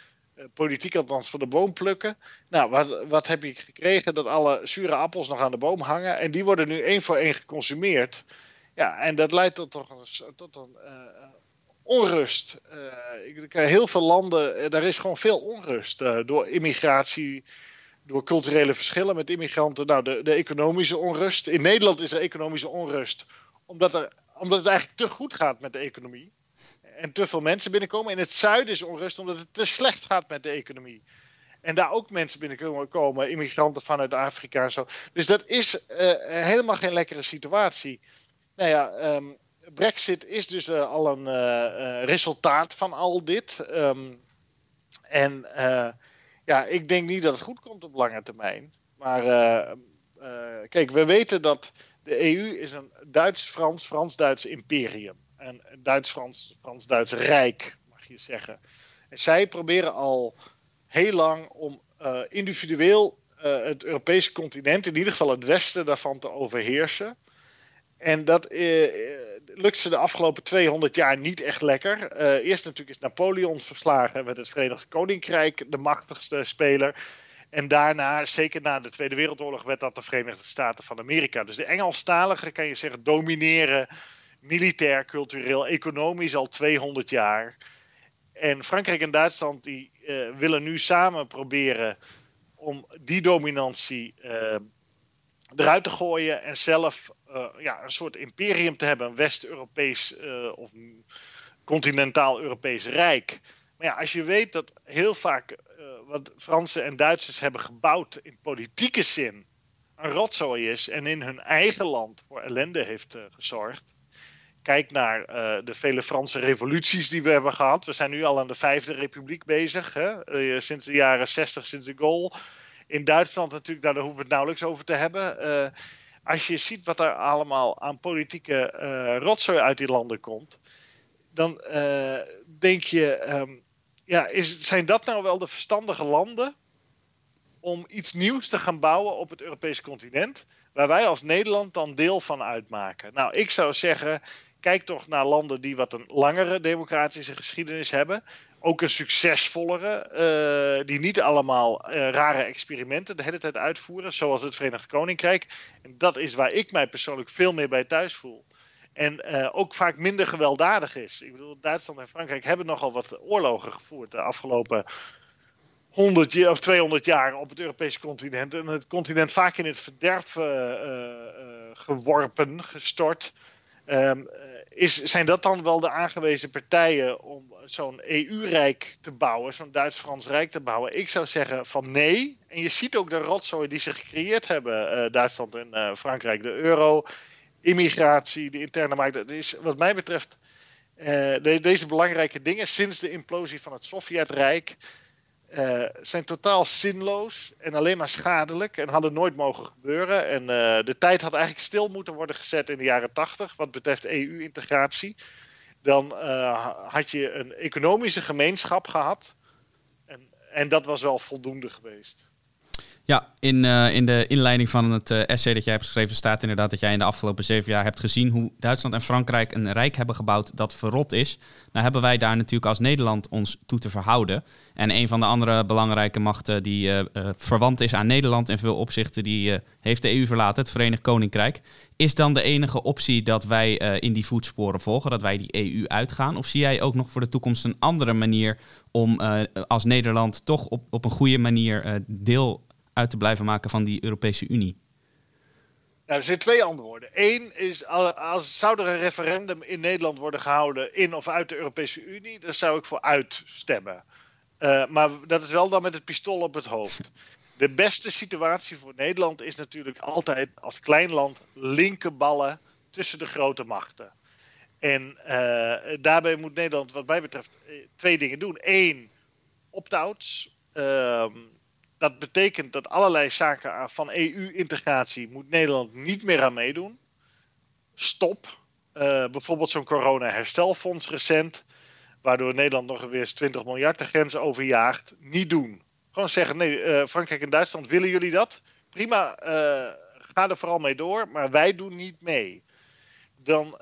politiek althans van de boom plukken. Nou, wat, wat heb je gekregen? Dat alle zure appels nog aan de boom hangen. En die worden nu één voor één geconsumeerd. Ja, en dat leidt tot, toch tot een onrust. Uh, heel veel landen, uh, daar is gewoon veel onrust uh, door immigratie, door culturele verschillen met immigranten. Nou, de, de, economische onrust. In Nederland is er economische onrust omdat, er, omdat het eigenlijk te goed gaat met de economie. En te veel mensen binnenkomen. In het zuiden is onrust omdat het te slecht gaat met de economie. En daar ook mensen binnenkomen, immigranten vanuit Afrika en zo. Dus dat is helemaal geen lekkere situatie. Nou ja, um, Brexit is dus uh, al een uh, resultaat van al dit. Um, en ja, ik denk niet dat het goed komt op lange termijn. Maar kijk, we weten dat de EU is een Duits-Frans, Frans-Duits imperium. Een Duits-Frans, Frans-Duits rijk, mag je zeggen. En zij proberen al heel lang om individueel het Europese continent, in ieder geval het westen daarvan, te overheersen. En dat uh, lukt ze de afgelopen 200 jaar niet echt lekker. Uh, eerst natuurlijk is Napoleon verslagen met het Verenigd Koninkrijk de machtigste speler. En daarna, zeker na de Tweede Wereldoorlog, werd dat de Verenigde Staten van Amerika. Dus de Engelstaligen, kan je zeggen, domineren militair, cultureel, economisch al 200 jaar. En Frankrijk en Duitsland die, willen nu samen proberen om die dominantie eruit te gooien en zelf uh, ja, een soort imperium te hebben, een West-Europees uh, of continentaal Europees Rijk. Maar ja, als je weet dat heel vaak uh, wat Fransen en Duitsers hebben gebouwd in politieke zin een rotzooi is en in hun eigen land voor ellende heeft gezorgd. Kijk naar de vele Franse revoluties die we hebben gehad. We zijn nu al aan de Vijfde Republiek bezig. Hè? sinds de jaren 60, sinds de Gaulle. In Duitsland natuurlijk, daar hoeven we het nauwelijks over te hebben als je ziet wat er allemaal aan politieke uh, rotzooi uit die landen komt, dan uh, denk je, um, ja, is, zijn dat nou wel de verstandige landen om iets nieuws te gaan bouwen op het Europese continent, waar wij als Nederland dan deel van uitmaken? Nou, ik zou zeggen, kijk toch naar landen die wat een langere democratische geschiedenis hebben ook een succesvollere, uh, die niet allemaal uh, rare experimenten de hele tijd uitvoeren, zoals het Verenigd Koninkrijk. En dat is waar ik mij persoonlijk veel meer bij thuis voel. En uh, ook vaak minder gewelddadig is. Ik bedoel, Duitsland en Frankrijk hebben nogal wat oorlogen gevoerd de afgelopen 100 of 200 jaar op het Europese continent. En het continent vaak in het verderf geworpen, gestort. Um, is, zijn dat dan wel de aangewezen partijen om zo'n EU-rijk te bouwen, zo'n Duits-Frans rijk te bouwen? Ik zou zeggen van nee. En je ziet ook de rotzooi die ze gecreëerd hebben, uh, Duitsland en uh, Frankrijk, de euro, immigratie, de interne markt. Dat is wat mij betreft de, deze belangrijke dingen sinds de implosie van het Sovjetrijk uh, zijn totaal zinloos en alleen maar schadelijk en hadden nooit mogen gebeuren. En uh, de tijd had eigenlijk stil moeten worden gezet in de jaren 80 wat betreft EU-integratie. Dan uh, had je een economische gemeenschap gehad en, en dat was wel voldoende geweest. Ja, in, uh, in de inleiding van het uh, essay dat jij hebt geschreven staat inderdaad dat jij in de afgelopen zeven jaar hebt gezien hoe Duitsland en Frankrijk een rijk hebben gebouwd dat verrot is. Nou hebben wij daar natuurlijk als Nederland ons toe te verhouden. En een van de andere belangrijke machten die uh, verwant is aan Nederland in veel opzichten, die heeft de EU verlaten, het Verenigd Koninkrijk. Is dan de enige optie dat wij in die voetsporen volgen, dat wij die EU uitgaan? Of zie jij ook nog voor de toekomst een andere manier om als Nederland toch op, op een goede manier deel uit te blijven maken van die Europese Unie? Nou, er zijn twee antwoorden. Eén is, als zou er een referendum in Nederland worden gehouden in of uit de Europese Unie, dan zou ik voor uitstemmen. Uh, maar dat is wel dan met het pistool op het hoofd. De beste situatie voor Nederland is natuurlijk altijd als klein land linkerballen tussen de grote machten. En uh, daarbij moet Nederland, wat mij betreft, eh, twee dingen doen. Eén, opt-outs. Uh, dat betekent dat allerlei zaken van EU-integratie moet Nederland niet meer aan meedoen. Stop. Uh, bijvoorbeeld zo'n corona-herstelfonds recent, waardoor Nederland nog weer eens 20 miljard de grens overjaagt. Niet doen. Gewoon zeggen: nee, uh, Frankrijk en Duitsland willen jullie dat? Prima, uh, ga er vooral mee door, maar wij doen niet mee. Dan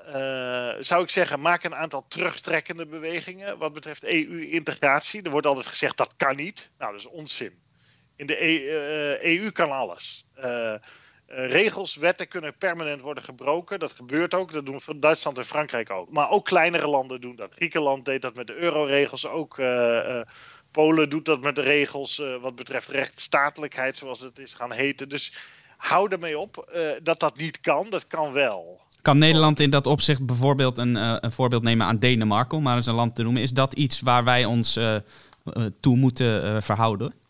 zou ik zeggen: maak een aantal terugtrekkende bewegingen wat betreft EU-integratie. Er wordt altijd gezegd dat kan niet. Nou, dat is onzin. In de EU e kan alles. Uh, regels, wetten kunnen permanent worden gebroken. Dat gebeurt ook. Dat doen Duitsland en Frankrijk ook. Maar ook kleinere landen doen dat. Griekenland deed dat met de euroregels. Ook Polen doet dat met de regels wat betreft rechtsstatelijkheid, zoals het is gaan heten. Dus hou ermee op dat dat niet kan. Dat kan wel. Kan Nederland in dat opzicht bijvoorbeeld een, een voorbeeld nemen aan Denemarken, om maar eens een land te noemen? Is dat iets waar wij ons toe moeten verhouden?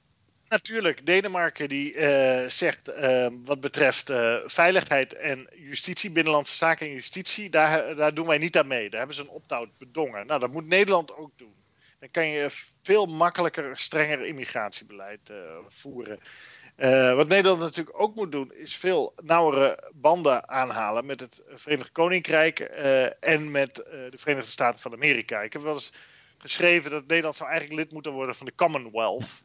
Natuurlijk, Denemarken die uh, zegt uh, wat betreft uh, veiligheid en justitie, binnenlandse zaken en justitie, daar, daar doen wij niet aan mee. Daar hebben ze een opt-out bedongen. Nou, dat moet Nederland ook doen. Dan kan je veel makkelijker, strenger immigratiebeleid voeren. wat Nederland natuurlijk ook moet doen, is veel nauwere banden aanhalen met het Verenigd Koninkrijk en met de Verenigde Staten van Amerika. Ik heb wel eens geschreven dat Nederland zou eigenlijk lid moeten worden van de Commonwealth.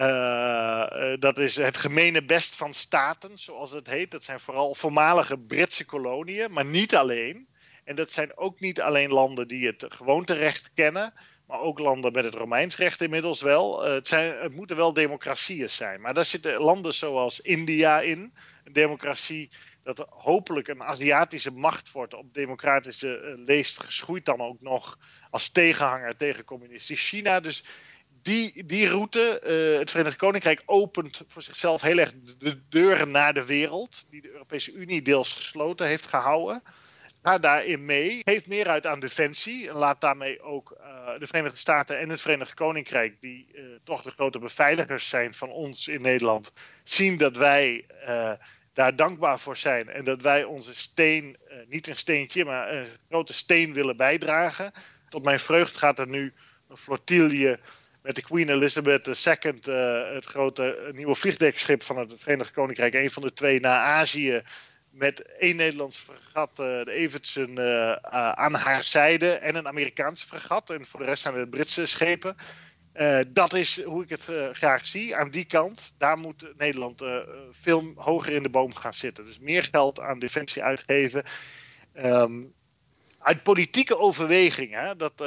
Uh, dat is het gemene best van staten, zoals het heet. Dat zijn vooral voormalige Britse koloniën, maar niet alleen. En dat zijn ook niet alleen landen die het gewoonterecht kennen, maar ook landen met het Romeins recht inmiddels wel. Uh, het, zijn, het moeten wel democratieën zijn. Maar daar zitten landen zoals India in, een democratie dat hopelijk een Aziatische macht wordt op democratische leest, geschoeid dan ook nog als tegenhanger tegen communistisch China. Dus die, die route, uh, het Verenigd Koninkrijk opent voor zichzelf heel erg de deuren naar de wereld, die de Europese Unie deels gesloten heeft gehouden. ga daarin mee. Geef meer uit aan defensie. En laat daarmee ook de Verenigde Staten en het Verenigd Koninkrijk, die toch de grote beveiligers zijn van ons in Nederland, zien dat wij daar dankbaar voor zijn. En dat wij onze steen, niet een steentje, maar een grote steen willen bijdragen. Tot mijn vreugd gaat er nu een flotille met de Queen Elizabeth II, uh, het grote nieuwe vliegdekschip van het Verenigd Koninkrijk, een van de twee naar Azië. Met één Nederlands fregat, uh, de Evertsen, uh, aan haar zijde. En een Amerikaanse fregat. En voor de rest zijn het Britse schepen. dat is hoe ik het graag zie. Aan die kant, daar moet Nederland veel hoger in de boom gaan zitten. Dus meer geld aan defensie uitgeven. Um, uit politieke overwegingen. Dat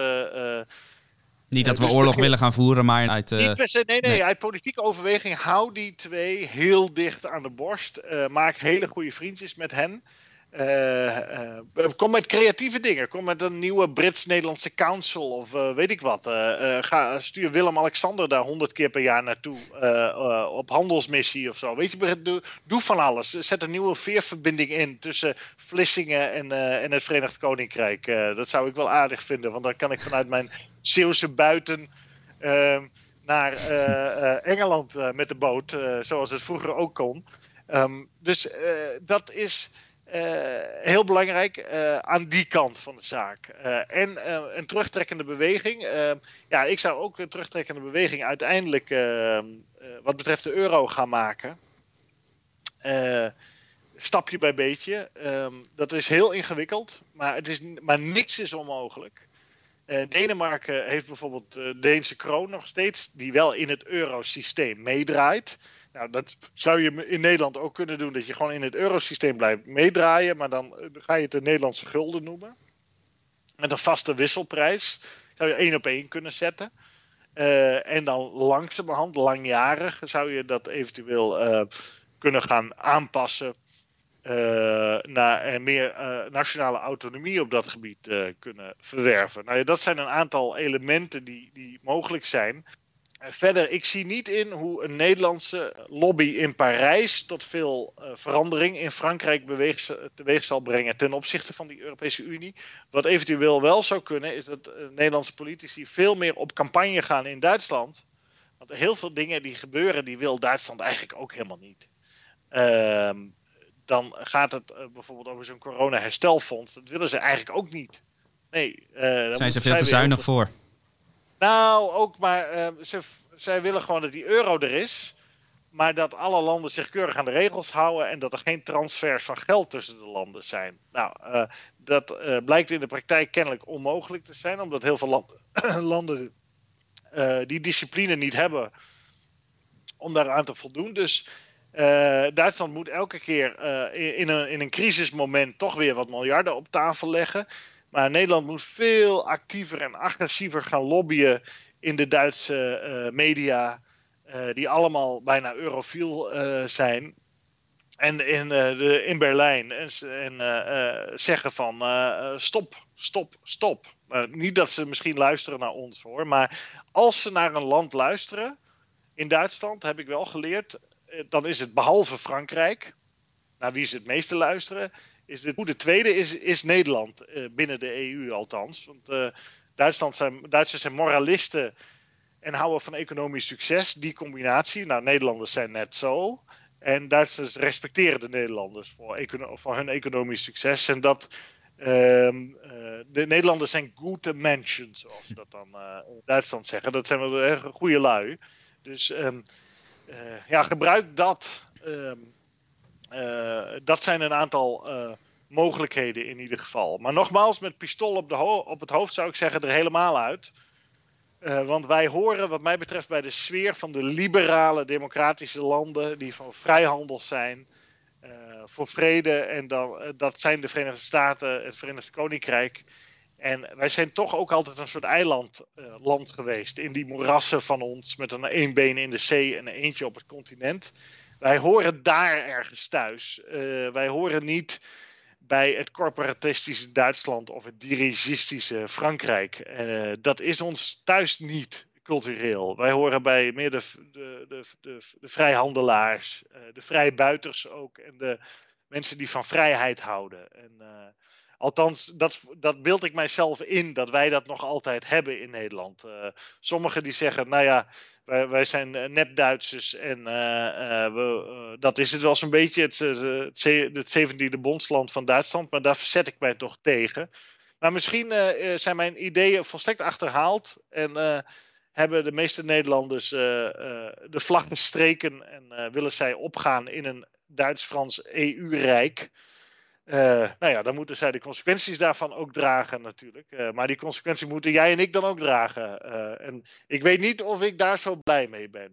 niet dat we dus oorlog willen gaan voeren, maar uit. Uh, nee, nee, nee, uit politieke overweging hou die twee heel dicht aan de borst. Uh, maak hele goede vriendjes met hen. Uh, kom met creatieve dingen. Kom met een nieuwe Brits-Nederlandse Council of weet ik wat. ga, stuur Willem-Alexander daar honderd keer per jaar naartoe op handelsmissie of zo. Weet je, doe, doe, van alles. Zet een nieuwe veerverbinding in tussen Vlissingen en, en het Verenigd Koninkrijk. dat zou ik wel aardig vinden, want dan kan ik vanuit mijn Zeeuwse buiten ehm, naar Engeland met de boot, zoals het vroeger ook kon. Um, dus dat is heel belangrijk aan die kant van de zaak. En een terugtrekkende beweging. ja, ik zou ook een terugtrekkende beweging uiteindelijk wat betreft de euro gaan maken. stapje bij beetje. Dat is heel ingewikkeld, maar, het is, maar niks is onmogelijk. Denemarken heeft bijvoorbeeld de Deense kroon nog steeds, die wel in het eurosysteem meedraait. Nou, dat zou je in Nederland ook kunnen doen, dat je gewoon in het eurosysteem blijft meedraaien, maar dan eh, ga je het de Nederlandse gulden noemen. Met een vaste wisselprijs zou je één op één kunnen zetten. Uh, en dan langzamerhand, langjarig, zou je dat eventueel kunnen gaan aanpassen naar meer nationale autonomie op dat gebied kunnen verwerven. Nou ja, dat zijn een aantal elementen die, die mogelijk zijn. Verder, ik zie niet in hoe een Nederlandse lobby in Parijs tot veel verandering in Frankrijk beweeg, teweeg zal brengen ten opzichte van die Europese Unie. Wat eventueel wel zou kunnen, is dat Nederlandse politici veel meer op campagne gaan in Duitsland. Want heel veel dingen die gebeuren, die wil Duitsland eigenlijk ook helemaal niet. Uh, dan gaat het uh, bijvoorbeeld over zo'n corona-herstelfonds. Dat willen ze eigenlijk ook niet. Nee, zijn ze veel te zuinig voor? Nou, ook maar uh, ze, zij willen gewoon dat die euro er is. Maar dat alle landen zich keurig aan de regels houden en dat er geen transfers van geld tussen de landen zijn. Nou, dat blijkt in de praktijk kennelijk onmogelijk te zijn, omdat heel veel land, landen die discipline niet hebben om daaraan te voldoen. Dus Duitsland moet elke keer in, in, een, in een crisismoment toch weer wat miljarden op tafel leggen. Maar Nederland moet veel actiever en agressiever gaan lobbyen in de Duitse uh, media, die allemaal bijna eurofiel zijn. En in, de, in Berlijn. En, en zeggen van stop, stop, stop. niet dat ze misschien luisteren naar ons hoor. Maar als ze naar een land luisteren, in Duitsland heb ik wel geleerd, dan is het behalve Frankrijk, naar wie ze het meeste luisteren, is de goede tweede is, is Nederland, uh, binnen de EU althans. Want uh, Duitsland zijn, Duitsers zijn moralisten en houden van economisch succes. Die combinatie, nou Nederlanders zijn net zo. En Duitsers respecteren de Nederlanders voor, hun economisch succes. En dat uh, de Nederlanders zijn goede mensen, zoals ze dat dan in Duitsland zeggen. Dat zijn wel goede lui. Dus um, ja, gebruik dat. Um, uh, dat zijn een aantal uh, mogelijkheden in ieder geval. Maar nogmaals, met pistool op, de op het hoofd zou ik zeggen er helemaal uit. Want wij horen, wat mij betreft, bij de sfeer van de liberale democratische landen die van vrijhandel zijn, voor vrede. En dan, dat zijn de Verenigde Staten, het Verenigd Koninkrijk. En wij zijn toch ook altijd een soort eilandland geweest. In die moerassen van ons, met een één been in de zee en een eentje op het continent. Wij horen daar ergens thuis. Uh, wij horen niet bij het corporatistische Duitsland of het dirigistische Frankrijk. Uh, dat is ons thuis niet cultureel. Wij horen bij meer de, de, de, de, de vrijhandelaars, de vrijbuiters ook en de mensen die van vrijheid houden. En althans, dat, dat beeld ik mijzelf in, dat wij dat nog altijd hebben in Nederland. sommigen die zeggen, nou ja, wij, wij zijn nep-Duitsers en we, dat is het wel zo'n beetje, het, het, het 17e bondsland van Duitsland, maar daar verzet ik mij toch tegen. Maar misschien zijn mijn ideeën volstrekt achterhaald en hebben de meeste Nederlanders de vlag bestreken en willen zij opgaan in een Duits-Frans EU-rijk. Nou ja, dan moeten zij de consequenties daarvan ook dragen natuurlijk. maar die consequenties moeten jij en ik dan ook dragen. en ik weet niet of ik daar zo blij mee ben.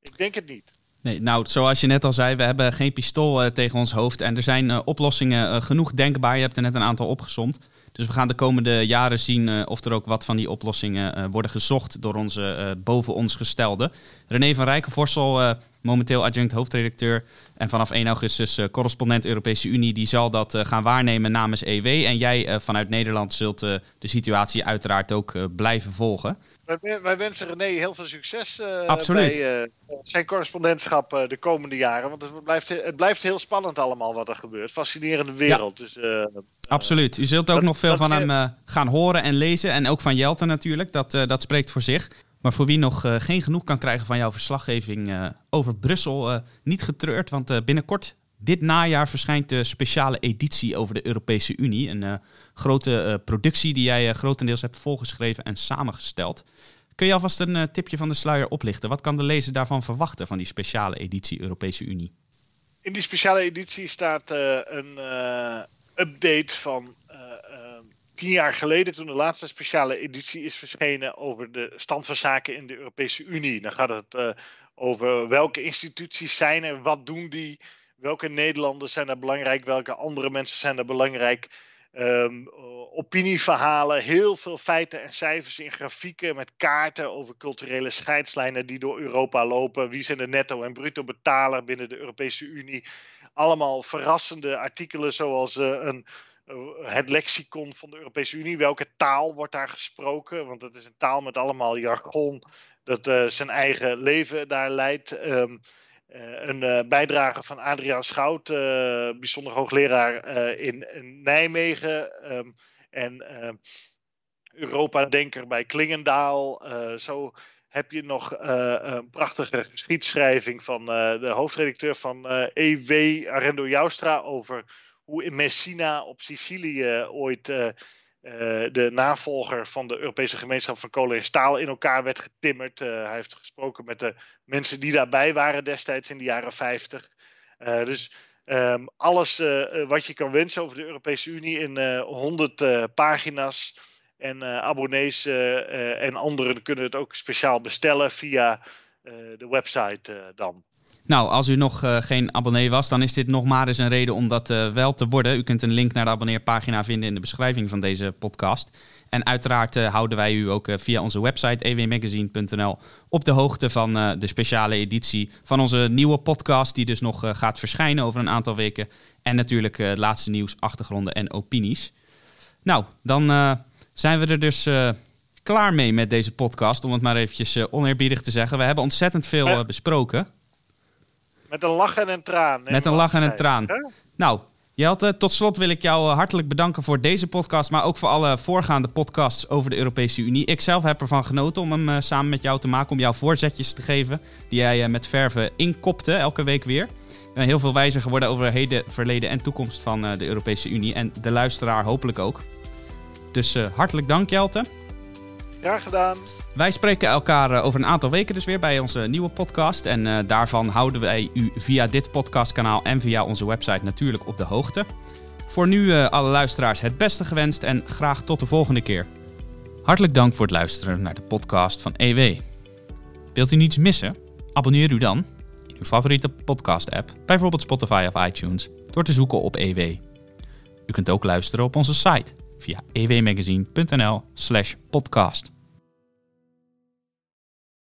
ik denk het niet. Nee, nou, zoals je net al zei, we hebben geen pistool tegen ons hoofd. En er zijn oplossingen genoeg denkbaar. Je hebt er net een aantal opgezond. Dus we gaan de komende jaren zien uh, of er ook wat van die oplossingen uh, worden gezocht door onze uh, boven ons gestelde. René van Rijkenvorsel, momenteel adjunct hoofdredacteur en vanaf 1 augustus correspondent Europese Unie, die zal dat gaan waarnemen namens EW. En jij vanuit Nederland zult de situatie uiteraard ook blijven volgen. Wij, wij, wensen René heel veel succes Absoluut. bij zijn correspondentschap de komende jaren. Want het blijft, het blijft heel spannend allemaal wat er gebeurt. Fascinerende wereld. Dus Absoluut. U zult ook nog veel van hem gaan horen en lezen. En ook van Jelte natuurlijk. Dat, dat spreekt voor zich. Maar voor wie nog geen genoeg kan krijgen van jouw verslaggeving over Brussel, niet getreurd. Want binnenkort, dit najaar, verschijnt de speciale editie over de Europese Unie. Een grote productie die jij grotendeels hebt volgeschreven en samengesteld. Kun je alvast een tipje van de sluier oplichten? Wat kan de lezer daarvan verwachten van die speciale editie Europese Unie? In die speciale editie staat een update van uh, tien jaar geleden, toen de laatste speciale editie is verschenen over de stand van zaken in de Europese Unie. Dan gaat het over welke instituties zijn er, wat doen die, welke Nederlanders zijn er belangrijk, welke andere mensen zijn er belangrijk. Um, opinieverhalen, heel veel feiten en cijfers in grafieken met kaarten over culturele scheidslijnen die door Europa lopen. Wie zijn de netto- en bruto betaler binnen de Europese Unie? allemaal verrassende artikelen zoals uh, een, uh, het lexicon van de Europese Unie. Welke taal wordt daar gesproken? Want het is een taal met allemaal jargon dat uh, zijn eigen leven daar leidt. Um, een bijdrage van Adriaan Schout, bijzonder hoogleraar in, in, Nijmegen. Um, en Europa-denker bij Klingendaal. zo heb je nog een prachtige geschiedschrijving van de hoofdredacteur van eh, EW, Arendo Joustra, over hoe in Messina op Sicilië ooit de navolger van de Europese gemeenschap van kolen en staal in elkaar werd getimmerd. hij heeft gesproken met de mensen die daarbij waren destijds in de jaren 50. dus um, alles wat je kan wensen over de Europese Unie in 100 pagina's. En abonnees en anderen kunnen het ook speciaal bestellen via de website dan. Nou, als u nog uh, geen abonnee was, dan is dit nog maar eens een reden om dat uh, wel te worden. U kunt een link naar de abonneerpagina vinden in de beschrijving van deze podcast. En uiteraard uh, houden wij u ook via onze website ewmagazine.nl op de hoogte van de speciale editie van onze nieuwe podcast, die dus nog gaat verschijnen over een aantal weken. En natuurlijk het laatste nieuws, achtergronden en opinies. Nou, dan zijn we er dus klaar mee met deze podcast. Om het maar eventjes oneerbiedig te zeggen. We hebben ontzettend veel besproken. Met een lach en een traan. Met een lach en een traan. Nou, Jelte, tot slot wil ik jou hartelijk bedanken voor deze podcast. Maar ook voor alle voorgaande podcasts over de Europese Unie. Ik zelf heb ervan genoten om hem samen met jou te maken. Om jou voorzetjes te geven. Die jij met verven inkopte elke week weer. Ben heel veel wijzer geworden over heden, verleden en toekomst van de Europese Unie. En de luisteraar hopelijk ook. Dus hartelijk dank, Jelte. Graag gedaan. Wij spreken elkaar uh, over een aantal weken dus weer bij onze nieuwe podcast. En uh, daarvan houden wij u via dit podcastkanaal en via onze website natuurlijk op de hoogte. Voor nu alle luisteraars het beste gewenst en graag tot de volgende keer. Hartelijk dank voor het luisteren naar de podcast van EW. Wilt u niets missen? Abonneer u dan in uw favoriete podcast-app, bijvoorbeeld Spotify of iTunes, door te zoeken op EW. U kunt ook luisteren op onze site via ewmagazine.nl slash podcast.